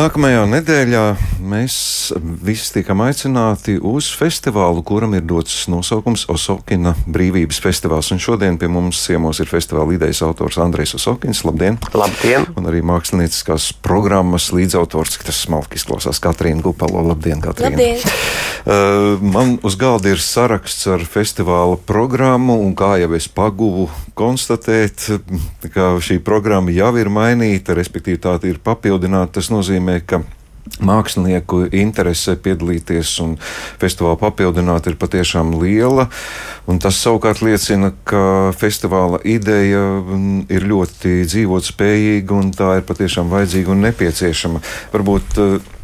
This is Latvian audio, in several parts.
Nākamajā nedēļā mēs visi tiekam aicināti uz festivālu, kuram ir dots nosaukums Osokina Brīvības festivāls. Un šodien pie mums ciemos ir festivāla idejas autors Andrejs Osokins. Labdien! Labdien! Un arī mākslinieckās programmas līdzautors, kas smalki izklausās Katrīna Gupalo. Labdien, Katrīna! Labdien! Uh, man uz galda ir saraksts ar festivāla programmu, un kā jau es paguvu konstatēt, ka šī programma jau ir mainīta, respektīvi tā ir papildināta. Tas nozīmē, nozīmē, ka mākslinieku interese piedalīties un festivālu papildināt ir patiešām liela. Tas savukārt liecina, ka festivāla ideja mm, ir ļoti dzīvotspējīga un tā ir patiešām vajadzīga un nepieciešama. Varbūt mm,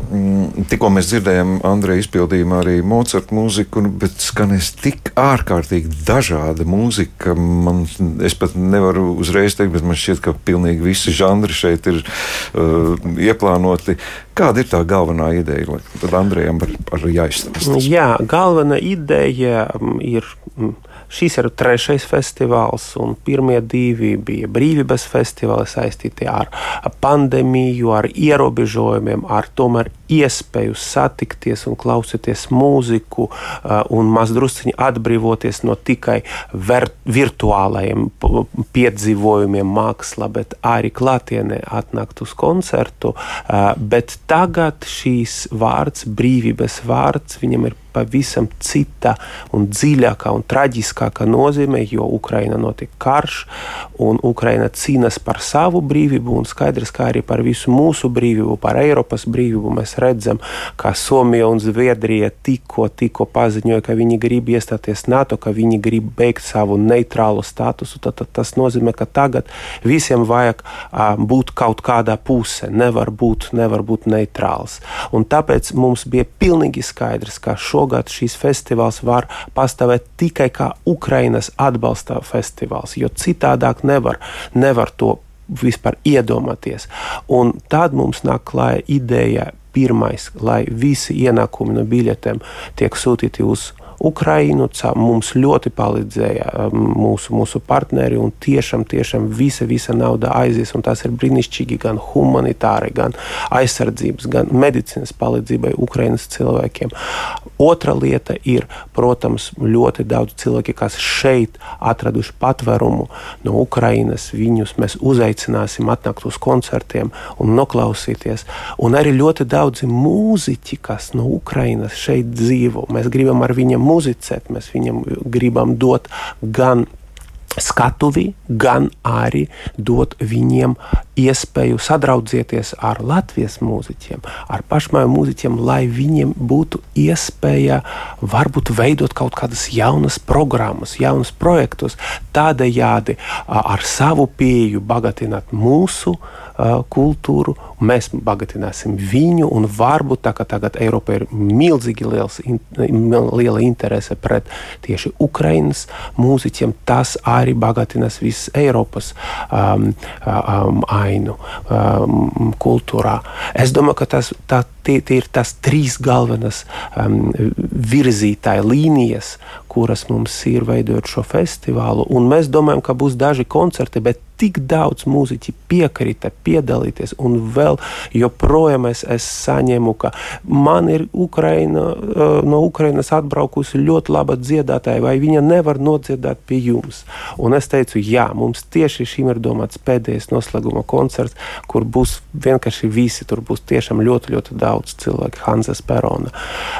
tikko mēs dzirdējām Andreja izpildījumā arī Mozart mūziku, bet skanēs tik ārkārtīgi dažāda mūzika. Man, es pat nevaru uzreiz teikt, bet man šķiet, ka pilnīgi visi žanri šeit ir uh, ieplānoti. Kāda ir tā galvenā ideja? Tad Andrejam var jāizstāsta. Jā, galvenā ideja mm, ir mm, Šis ir trešais festivāls, un pirmie divi bija brīvības festivāli saistīti ar pandēmiju, ar ierobežojumiem, ar tomēr iespēju satikties un klausīties mūziku un mazdrusciņi atbrīvoties no tikai virtuālajiem piedzīvojumiem mākslā, bet arī klātienē atnākt uz koncertu. Bet tagad šīs vārds, brīvības vārds, viņam ir pavisam cita un dziļākā un traģiskākā nozīmē, jo Ukraina notiek karš un Ukraina cīnās par savu brīvību un skaidrs, kā arī par visu mūsu brīvību, par Eiropas brīvību. Mēs redzam, ka Somija un Zviedrija tikko, tikko paziņoja, ka viņi grib iestāties NATO, ka viņi grib beigt savu neitrālu statusu. Tad, tad tas nozīmē, ka tagad visiem vajag uh, būt kaut kādā pusē, nevar būt, nevar būt neitrāls. Un tāpēc mums bija pilnīgi skaidrs, ka šo šogad šīs festivāls var pastāvēt tikai kā Ukrainas atbalsta festivāls, jo citādāk nevar, nevar to vispār iedomāties. Un tad mums nāk klāja ideja pirmais, lai visi ienākumi no biļetēm tiek sūtīti uz Ukrainu. Mums ļoti palīdzēja um, mūsu, mūsu partneri, un tiešām, tiešām visa, visa nauda aizies. Tas ir brīnišķīgi gan humanitāri, gan aizsardzības, gan medicīnas palīdzībai Ukrainas cilvēkiem. Otra lieta ir, protams, ļoti daudz cilvēki, kas šeit atraduši patvērumu no Ukrainas. Viņus mēs uzaicināsim atnākt uz koncertiem un noklausīties. Un arī ļoti daudzi mūziķi, kas no Ukrainas šeit dzīvo. Mēs gribam ar viņiem muzicēt. Mēs viņam gribam dot gan skatuvi, gan arī dot viņiem iespēju sadraudzēties ar Latvijas mūziķiem, ar pašmāju mūziķiem, lai viņiem būtu iespēja varbūt veidot kaut kādas jaunas programmas, jaunas projektus, tādējādi ar savu pieeju bagātināt mūsu kultūru, mēs bagātināsim viņu, un varbūt tā kā tagad Eiropā ir milzīgi liels, in, liela interese pret tieši Ukrainas mūziķiem, tas arī bagātinās visas Eiropas um, um, ainu um, kultūrā. Es domāju, ka tas, tā, tie, tie ir tas trīs galvenas um, virzītāja līnijas, kuras mums ir veidojot šo festivālu. Un mēs domājam, ka būs daži koncerti, bet tik daudz mūziķi piekrita piedalīties, un vēl joprojām es, es saņēmu, ka man ir Ukraina, uh, no Ukrainas atbraukusi ļoti laba dziedātāja, vai viņa nevar nodziedāt pie jums. Un es teicu, jā, mums tieši šim ir domāts pēdējais noslēguma koncerts, kur būs vienkārši visi, tur būs tiešām ļoti, ļoti daudz cilvēku, Hanzas Perona.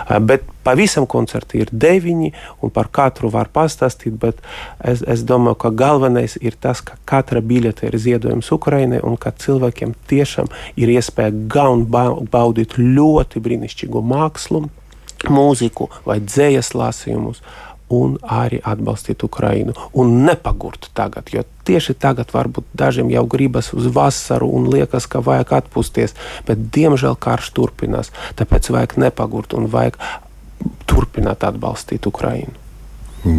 Uh, bet pavisam koncerti ir deviņi, un par katru var pastāstīt, bet es, es domāju, ka galvenais ir tas, ka katra biļete ir ziedojums Ukrainai, un ka cilvēkiem tiešām ir iespēja gan baudīt ļoti brīnišķīgu mākslu, mūziku vai dzējas lasījumus, un arī atbalstīt Ukrainu. Un nepagurt tagad, jo tieši tagad varbūt dažiem jau gribas uz vasaru un liekas, ka vajag atpūsties, bet diemžēl karš turpinās. Tāpēc vajag nepagurt un vajag turpināt atbalstīt Ukrainu.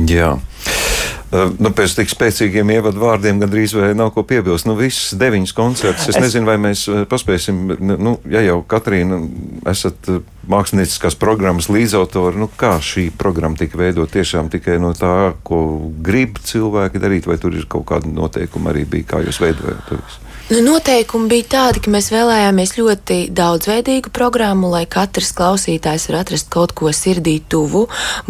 Jā. Uh, nu, pēc tik spēcīgiem ievadu vārdiem gandrīz vai nav ko piebilst. Nu, visas deviņas koncertus. Es, es nezinu, vai mēs paspēsim, nu, ja jau Katrīna esat mākslinieckās programmas līdzautori, nu, kā šī programma tika veidot tiešām tikai no tā, ko grib cilvēki darīt, vai tur ir kaut kāda noteikuma arī bija, kā jūs veidojat to visu? Nu, noteikumi bija tādi, ka mēs vēlējāmies ļoti daudzveidīgu programmu, lai katrs klausītājs var atrast kaut ko sirdī tuvu.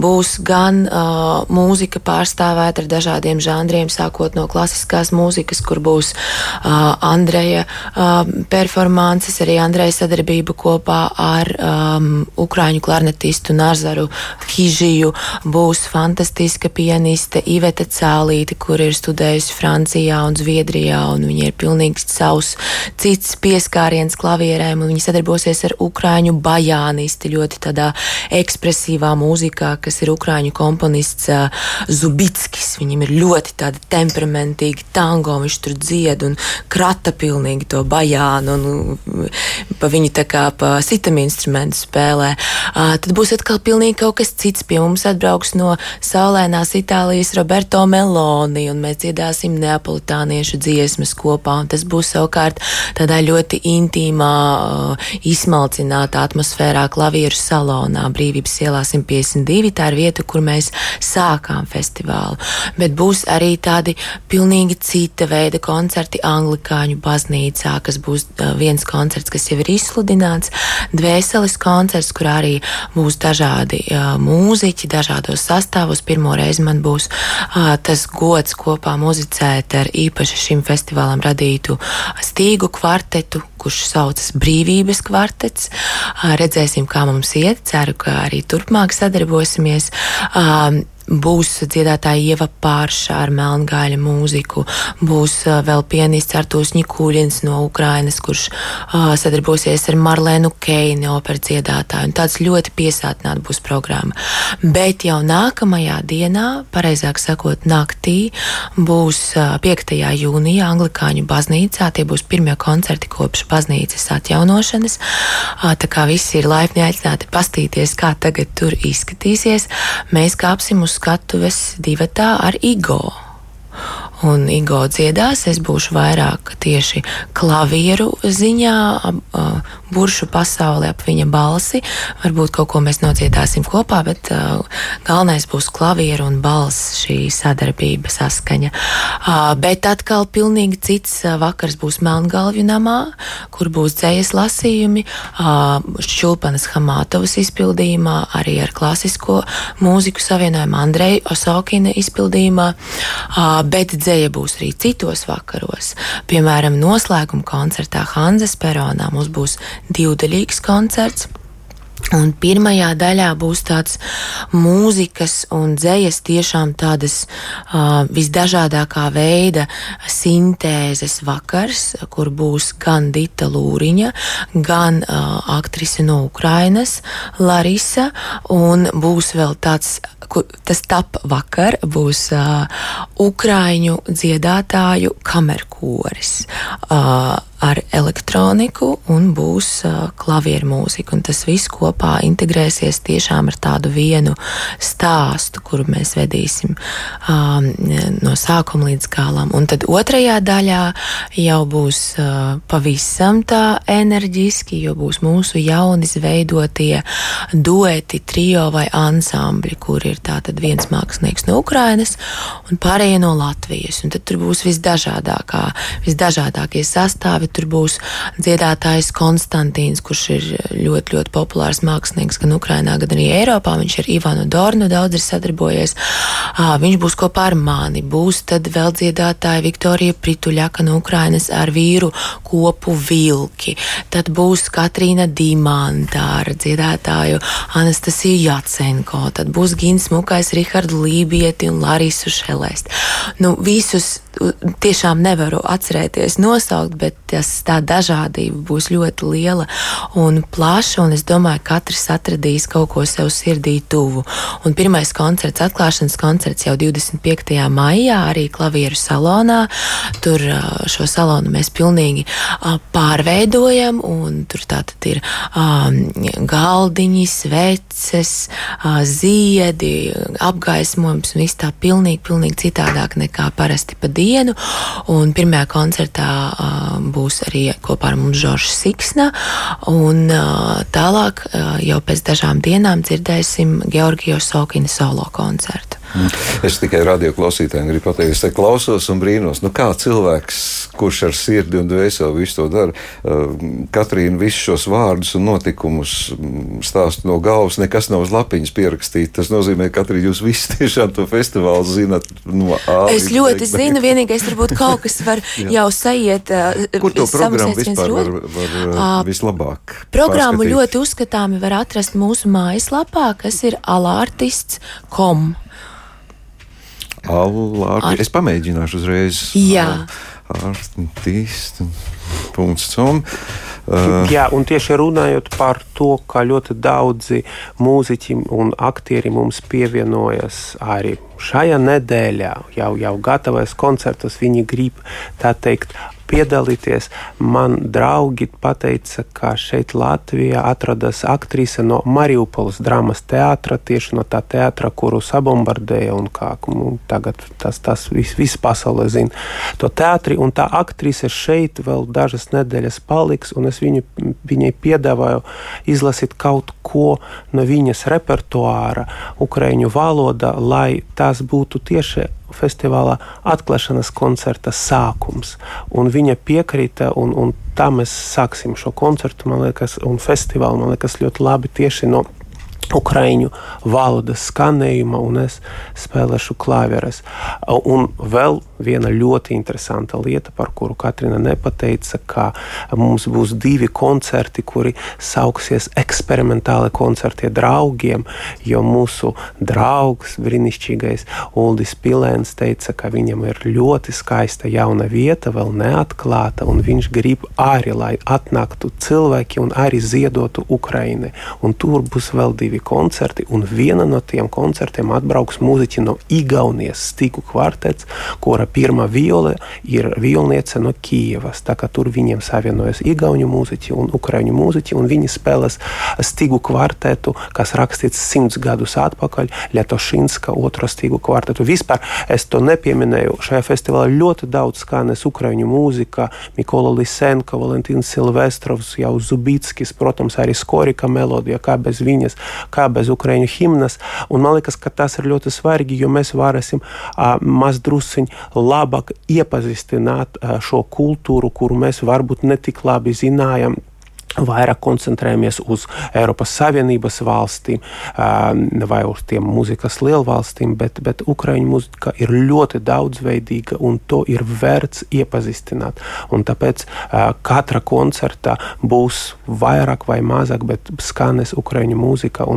Būs gan uh, mūzika pārstāvēta ar dažādiem žanriem, sākot no klasiskās mūzikas, kur būs uh, Andreja uh, performances, arī Andreja sadarbība kopā ar um, Ukrāņu klarnetistu Nazaru Hižiju. Būs fantastiska pianiste Iveta Cālīte, kur ir studējusi Francijā un Zviedrijā, un viņa ir pilnīgs savs cits pieskāriens klavierēm, un viņi sadarbosies ar ukrāņu bajānisti ļoti tādā ekspresīvā mūzikā, kas ir ukrāņu komponists Zubitskis. Viņam ir ļoti tāda temperamentīgi tango, viņš tur dzied un krata pilnīgi to bajānu, un pa viņu tā kā pa sitam instrumentu spēlē. Tad būs atkal pilnīgi kaut kas cits. Pie mums atbrauks no saulēnās Itālijas Roberto Meloni, un mēs dziedāsim neapolitāniešu dziesmas kopā, un tas būs būs savukārt tādā ļoti intīmā, uh, izsmalcinātā atmosfērā klavieru salonā Brīvības ielā 152. Tā ir vieta, kur mēs sākām festivālu. Bet būs arī tādi pilnīgi cita veida koncerti Anglikāņu baznīcā, kas būs uh, viens koncerts, kas jau ir izsludināts, dvēseles koncerts, kur arī būs dažādi uh, mūziķi, dažādos sastāvos. Pirmo reizi man būs tas gods kopā muzicēt ar īpaši šim festivālam radītu stīgu kvartetu, kurš saucas Brīvības kvartets. Redzēsim, kā mums iet. Ceru, ka arī turpmāk sadarbosimies būs dziedātāja Ieva Pārša ar melngāļa mūziku, būs vēl pianists Artūs Ņikuļins no Ukrainas, kurš uh, sadarbosies ar Marlēnu Keini, operas dziedātāju, tāds ļoti piesātināta būs programma. Bet jau nākamajā dienā, pareizāk sakot, naktī, būs uh, 5. jūnijā Anglikāņu baznīcā, tie būs pirmie koncerti kopš baznīcas atjaunošanas, uh, tā kā visi ir laipni aicināti pastīties, kā tagad tur izskatīsies. Mēs kāpsim uz skatuves divatā ar Igo un Igo dziedās. Es būšu vairāk tieši klavieru ziņā, buršu pasauli ap viņa balsi. Varbūt kaut ko mēs nodziedāsim kopā, bet galvenais būs klavieru un balss šī sadarbība saskaņa. Bet atkal pilnīgi cits vakars būs Melngalvju namā, kur būs dzējas lasījumi, Šķulpanas Hamātovas izpildījumā, arī ar klasisko mūziku savienojumu Andreju Osokina izpildījumā, bet dzēja būs arī citos vakaros. Piemēram, noslēguma koncertā Hanzas peronā mums būs divdaļīgs koncerts. Un pirmajā daļā būs tāds mūzikas un dzējas tiešām tādas uh, visdažādākā veida sintēzes vakars, kur būs gan Dita Lūriņa, gan uh, aktrise no Ukrainas, Larisa, un būs vēl tāds, kur, tas tap vakar, būs uh, Ukraiņu dziedātāju kamerkoris. Uh, ar elektroniku un būs uh, klavieru mūzika. Un tas viss kopā integrēsies tiešām ar tādu vienu stāstu, kuru mēs vedīsim um, no sākuma līdz galam. Un tad otrajā daļā jau būs uh, pavisam tā enerģiski, jo būs mūsu jauni izveidotie dueti, trio vai ansambļi, kur ir tātad viens mākslinieks no Ukrainas un pārējie no Latvijas. Un tad tur būs visdažādākā, visdažādākie sastāvi tur būs dziedātājs Konstantīns, kurš ir ļoti, ļoti populārs mākslinieks gan Ukrainā, gan arī Eiropā. Viņš ar Ivanu Dornu daudz ir sadarbojies. Viņš būs kopā ar mani. Būs tad vēl dziedātāja Viktorija Prituļaka no Ukrainas ar vīru kopu vilki. Tad būs Katrīna Dimanta ar dziedātāju Anastasiju Jacenko. Tad būs Gins Mukais, Rihardu Lībieti un Larisu Šelest. Nu, visus tiešām nevaru atcerēties nosaukt, bet tas, tā dažādība būs ļoti liela un plaša, un es domāju, ka katrs atradīs kaut ko sev sirdī tuvu. Un pirmais koncerts, atklāšanas koncerts jau 25. maijā, arī klavieru salonā. Tur šo salonu mēs pilnīgi pārveidojam, tur tātad ir galdiņi, sveces, ziedi, apgaismojums, un viss tā pilnīgi, pilnīgi citādāk nekā parasti pa dienu. Un pirmajā koncertā būs arī kopā ar mums Žoržs Siksna, un tālāk jau pēc dažām dienām dzirdēsim Georgijos Sokina solo koncertu. Es tikai radio klausītājiem gribu pateikt, es te klausos un brīnos, nu kā cilvēks, kurš ar sirdi un dvēseli visu to dara, uh, Katrīna visus šos vārdus un notikumus mm, stāsta no galvas, nekas nav uz lapiņas pierakstīts. Tas nozīmē, ka Katrīna jūs visi tiešām to festivālu zinat no A. Es ļoti beig, zinu, vienīgais varbūt kaut kas var jau sajiet. Uh, Kur to programmu vispār var, var uh, vislabāk? Programmu pārskatīt? ļoti uzskatāmi var atrast mūsu mājaslapā, kas ir alartists.com. Alā, Ar... Es pamēģināšu uzreiz. Jā. Artists.com. Uh, Jā, un tieši runājot par to, ka ļoti daudzi mūziķi un aktieri mums pievienojas arī šajā nedēļā, jau, jau gatavojas koncertus, viņi grib tā teikt piedalīties. Man draugi teica, ka šeit Latvijā atrodas aktrise no Mariupoles drāmas teātra, tieši no tā teātra, kuru sabombardēja. Kā, nu, tagad tas, tas viss vis pasaulē zina to teātri, un tā aktrise šeit vēl dažas nedēļas paliks, un es viņu, viņai piedāvāju izlasīt kaut ko no viņas repertuāra ukraiņu valodā, lai tas būtu tieši festivālā atklāšanas koncerta sākums. Un viņa piekrita, un, un tā mēs sāksim šo koncertu, man liekas, un festivālu, man liekas, ļoti labi tieši no Ukraiņu valodas skanējuma, un es spēlēšu klavieres. Un vēl viena ļoti interesanta lieta, par kuru Katrina nepateica, ka mums būs divi koncerti, kuri sauksies eksperimentāli koncerti draugiem, jo mūsu draugs, brīnišķīgais Uldis Pilēns teica, ka viņam ir ļoti skaista jauna vieta, vēl neatklāta, un viņš grib arī, lai atnāktu cilvēki un arī ziedotu Ukrainai. Un tur būs vēl divi koncerti, un viena no tiem koncertiem atbrauks mūziķi no Igaunijas Stiku kvartets, kura pirmā viole ir violniece no Kijavas. Tur viņiem savienojas Igaunu mūziķi un Ukraiņu mūziķi, un viņi spēlēs Stigu kvartetu, kas rakstīts simts gadus atpakaļ, Lietošinska otro Stigu kvartetu. Vispār es to nepieminēju. Šajā festivālā ļoti daudz skanēs Ukraiņu mūzika, Mikola Lisenko, Valentīns Silvestrovs, jau Zubitskis, protams, arī Skorika melodija, kā bez viņas, kā bez Ukraiņu himnas. Un man liekas, ka tas ir ļoti svarīgi, jo mēs varēsim uh, maz drusciņi labāk iepazīstināt šo kultūru, kuru mēs varbūt netik labi zinājām vairāk koncentrējamies uz Eiropas Savienības valstīm vai uz tiem mūzikas lielvalstīm, bet, bet Ukraiņu mūzika ir ļoti daudzveidīga un to ir vērts iepazīstināt. Un tāpēc katra koncerta būs vairāk vai mazāk, bet skanēs Ukraiņu mūzika.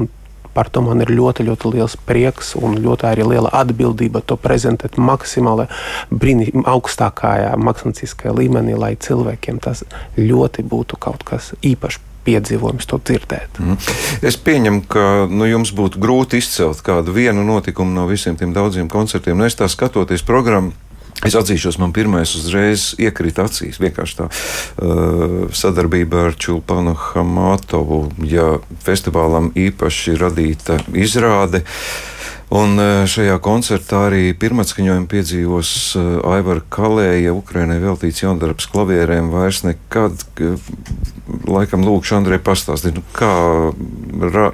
Par to man ir ļoti, ļoti liels prieks un ļoti arī liela atbildība to prezentēt maksimāli brīni, augstākajā mākslinieckajā līmenī, lai cilvēkiem tas ļoti būtu kaut kas īpašs piedzīvojums to dzirdēt. Mm. Es pieņemu, ka nu, jums būtu grūti izcelt kādu vienu notikumu no visiem tiem daudziem koncertiem. Nu, es tā skatoties programmu. Es atzīšos, man pirmais uzreiz iekrita acīs. Vienkārši tā uh, sadarbība ar Čulpanu Hamatovu, ja festivālam īpaši radīta izrāde. Un uh, šajā koncertā arī pirmatskaņojumu piedzīvos uh, Aivara Kalēja, Ukrainai veltīts jaundarbs klavierēm vairs nekad. Laikam lūkšu Andrei pastāstīt, nu, kā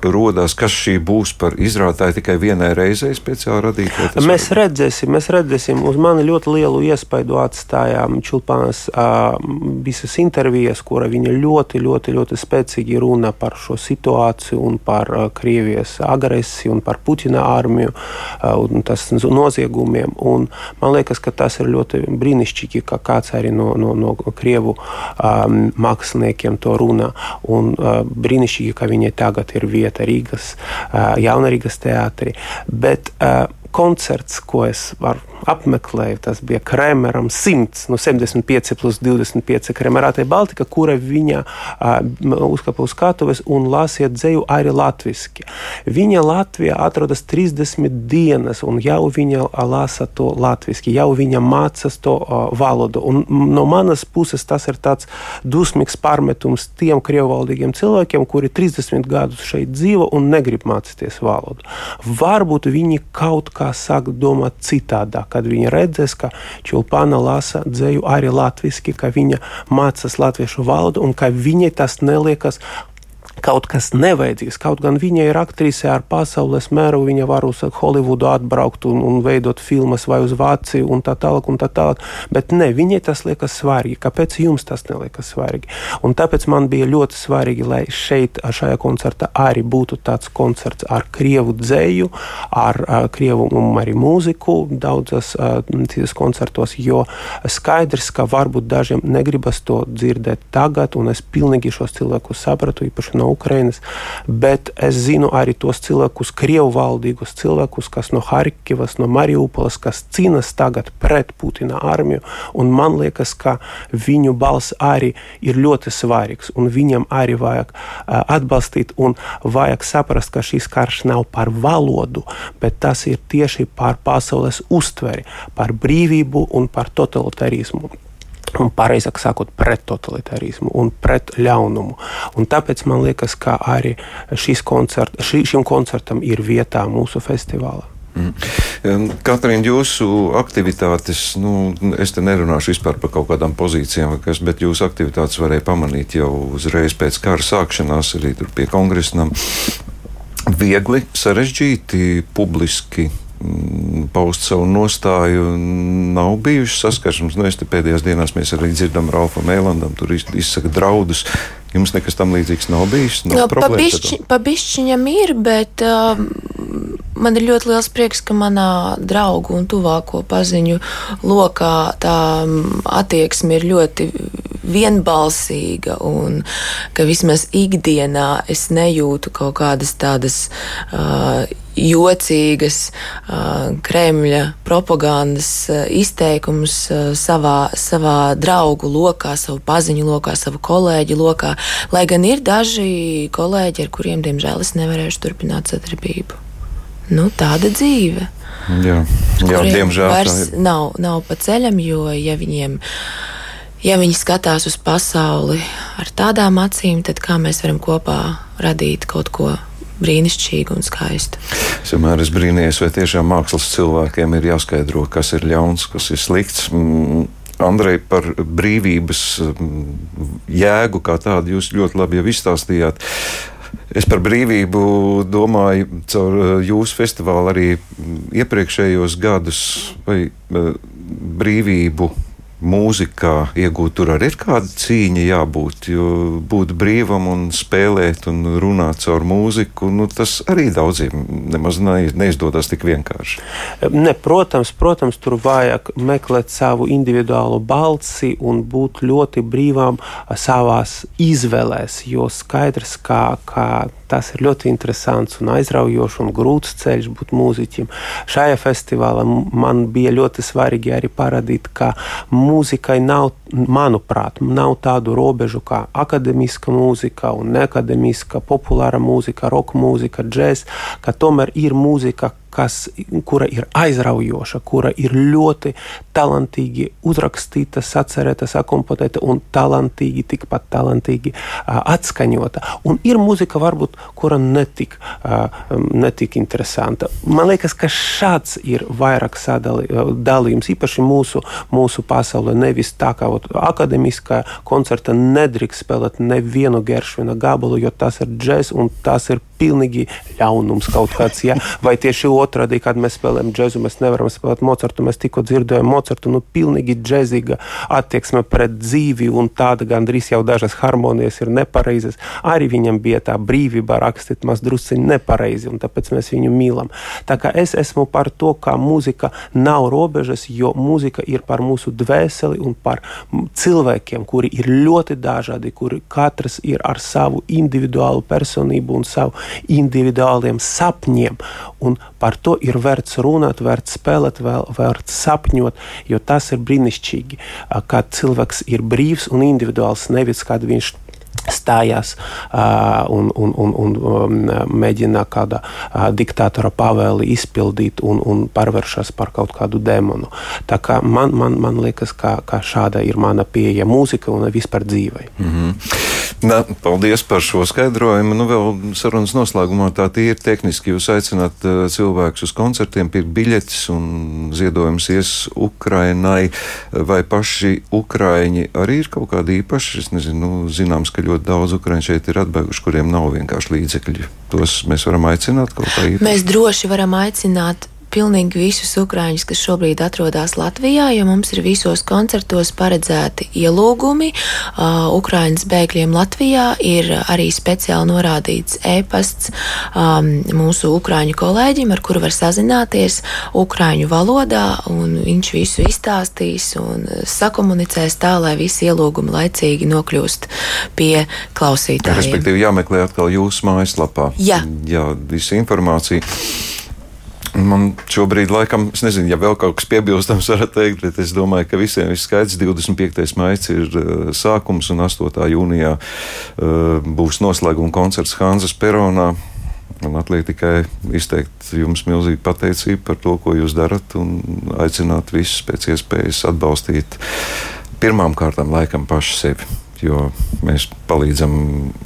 rodās, kas šī būs par izrādātāju tikai vienai reizei speciāli radīta? Mēs var... redzēsim, mēs redzēsim. Uz mani ļoti lielu iespaidu atstājām Čulpānas uh, visas intervijas, kura viņa ļoti, ļoti, ļoti spēcīgi runa par šo situāciju un par uh, Krievijas agresiju un par Putina armiju uh, tas noziegumiem. Un man liekas, ka tas ir ļoti brīnišķīgi, ka kāds arī no, no, no Krievu um, māksliniekiem to runā. Un uh, brīnišķīgi, ka viņai tagad ir vieta Rīgas, Jaunrīgas teātrī. Bet koncerts, ko es apmeklēju, tas bija Kremeram 100, no 75 plus 25 Kremerātē Baltika, kura viņa uh, uzkāpa uz skatuves un lasīja dzēju arī latviski. Viņa Latvijā atrodas 30 dienas, un jau viņa lasa to latviski, jau viņa mācās to uh, valodu. Un no manas puses tas ir tāds dusmīgs pārmetums tiem krievvaldīgiem cilvēkiem, kuri 30 gadus šeit dzīvo un negrib mācīties valodu. Varbūt viņi kaut kā sāk domāt citādāk, kad viņi redzēs, ka Čulpāna lasa dzēju arī latviešu, ka viņa mācās latviešu valodu un ka viņai tas neliekas kaut kas nevajadzīgs. Kaut gan viņa ir aktrise ar pasaules mēru, viņa var uz Holivudu atbraukt un, un veidot filmas vai uz Vāciju un tā tālāk. Un tā tālāk. Bet ne, viņai tas liekas svarīgi. Kāpēc jums tas neliekas svarīgi? Un tāpēc man bija ļoti svarīgi, lai šeit, šajā koncertā, arī būtu tāds koncerts ar krievu dzēju, ar uh, krievu un arī mūziku daudzas uh, koncertos, jo skaidrs, ka varbūt dažiem negribas to dzirdēt tagad, un es pilnīgi šos cilvēkus sapratu, īpaši no Ukrainas, bet es zinu arī tos cilvēkus, krievu valdīgus cilvēkus, kas no Harkivas, no Mariupolas, kas cīnās tagad pret Putina armiju, man liekas, ka viņu balss arī ir ļoti svarīgs, un viņam arī vajag uh, atbalstīt, un vajag saprast, ka šis karš nav par valodu, bet tas ir tieši par pasaules uztveri, par brīvību un par totalitarismu un pareizāk sakot, pret totalitārismu un pret ļaunumu. Un tāpēc man liekas, ka arī koncert, šī, šim koncertam ir vietā mūsu festivālā. Mm. Katrīna, jūsu aktivitātes, nu, es te nerunāšu vispār par kaut kādām pozīcijām, kas, bet jūsu aktivitātes varēja pamanīt jau uzreiz pēc kara sākšanās, arī tur pie kongresnam. Viegli, sarežģīti, publiski paust savu nostāju. Nav bijušas saskarsmes. Nu, pēdējās dienās mēs arī dzirdam, Ralfa Mēlandam tur izsaka draudus. Jums nekas tam līdzīgs nav bijis? Nav no, pabišķi, pabišķiņam ir, bet uh, man ir ļoti liels prieks, ka manā draugu un tuvāko paziņu lokā tā um, attieksme ir ļoti vienbalsīga un ka vismaz ikdienā es nejūtu kaut kādas tādas uh, jocīgas Kremļa propagandas izteikumus savā, savā draugu lokā, savu paziņu lokā, savu kolēģu lokā, lai gan ir daži kolēģi, ar kuriem, diemžēl, es nevarēšu turpināt sadarbību. Nu, tāda dzīve. Jā, jā diemžēl. Vairs nav, nav pa ceļam, jo ja viņiem ja viņi skatās uz pasauli ar tādām acīm, tad kā mēs varam kopā radīt kaut ko brīnišķīgu un skaistu. Es vienmēr esmu brīnījies, vai tiešām mākslas cilvēkiem ir jāskaidro, kas ir ļauns, kas ir slikts. Mm, Andrej, par brīvības mm, jēgu kā tādu jūs ļoti labi izstāstījāt. Es par brīvību domāju caur eh, jūsu festivālu arī mm, iepriekšējos gadus, vai eh, brīvību mūzikā iegūt, tur arī ir kāda cīņa jābūt. Jo būt brīvam un spēlēt un runāt caur mūziku, nu, tas arī daudziem nemaz neizdodas tik vienkārši. Ne, protams, protams, tur vajag meklēt savu individuālo balsi un būt ļoti brīvam savās izvēlēs, jo skaidrs, kā, kā tas ir ļoti interesants un aizraujošs un grūts ceļš būt mūziķim. Šajā festivālā man bija ļoti svarīgi arī parādīt, ka mūzikai nav, manuprāt, nav tādu robežu kā akadēmiska mūzika un neakadēmiska, populāra mūzika, roka mūzika, džēz, ka tomēr ir mūzika, kas, kura ir aizraujoša, kura ir ļoti talantīgi uzrakstīta, sacerēta, sakomponēta un talantīgi, tikpat talantīgi uh, atskaņota. Un ir mūzika, varbūt, kura netik, uh, netik interesanta. Man liekas, ka šāds ir vairāk sadalījums, īpaši mūsu, mūsu pasaulē. Nevis tā kā akadēmiskā koncerta nedrīkst spēlēt nevienu geršvina gabalu, jo tas ir džēs un tas ir pilnīgi ļaunums kaut kāds. Ja? Vai tieši otrādi, kad mēs spēlējam džēzu, mēs nevaram spēlēt Mocartu. Mēs tikko dzirdējām Mocartu, nu, pilnīgi džēzīga attieksme pret dzīvi, un tāda gandrīz jau dažas harmonijas ir nepareizas. Arī viņam bija tā brīvība rakstīt maz drusciņi nepareizi, un tāpēc mēs viņu mīlam. Tā kā es esmu par to, ka mūzika nav robežas, jo mūzika ir par mūsu dvēseli un par cilvēkiem, kuri ir ļoti dažādi, kuri katrs ir ar savu individuālu personību un savu individuāliem sapņiem. Un par to ir vērts runāt, vērts spēlēt, vērts sapņot, jo tas ir brīnišķīgi, kad cilvēks ir brīvs un individuāls, nevis kad viņš ir stājās uh, un, un, un, un um, mēģina kāda uh, diktatora pavēli izpildīt un, un pārvēršas par kaut kādu demonu. Tā kā man, man, man liekas, ka, ka šāda ir mana pieeja mūzika un vispār dzīvei. Mm -hmm. Na, paldies par šo skaidrojumu. Nu, vēl sarunas noslēgumā tā ir tehniski. Jūs aicināt uh, cilvēkus uz koncertiem, pirkt biļetes un ziedojums ies Ukrainai. Vai paši Ukraiņi arī ir kaut kādi īpaši? Es nezinu, nu, zināms, ka ļoti daudz Ukraiņu šeit ir atbēguši, kuriem nav vienkārši līdzekļi. Tos mēs varam aicināt kaut kā īpaši. Mēs droši varam aicināt pilnīgi visus ukrāņus, kas šobrīd atrodas Latvijā, jo mums ir visos koncertos paredzēti ielūgumi. Uh, Ukrāņas bēgļiem Latvijā ir arī speciāli norādīts e-pasts um, mūsu ukrāņu kolēģim, ar kuru var sazināties ukrāņu valodā, un viņš visu izstāstīs un sakomunicēs tā, lai visi ielūgumi laicīgi nokļūst pie klausītājiem. Respektīvi, jāmeklē atkal jūsu mājaslapā. Jā, Jā visa informācija. Man šobrīd, laikam, es nezinu, ja vēl kaut kas piebilstams, varat teikt, bet es domāju, ka visiem ir skaidrs. 25. maija ir uh, sākums, un 8. jūnijā uh, būs noslēguma koncerts Hanzas Peronā. Man atliek tikai izteikt jums milzīgu pateicību par to, ko jūs darat, un aicināt visus pēc iespējas atbalstīt pirmām kārtām laikam paši sevi. Jo mēs palīdzam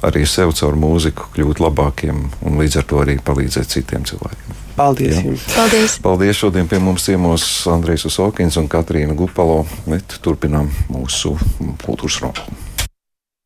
arī sev caur mūziku kļūt labākiem un līdz ar to arī palīdzēt citiem cilvēkiem. Paldies! Jā. Jums. Paldies! Paldies! Šodien pie mums ciemos Andrejs Usokins un Katrīna Gupalo. Turpinām mūsu kultūras roku.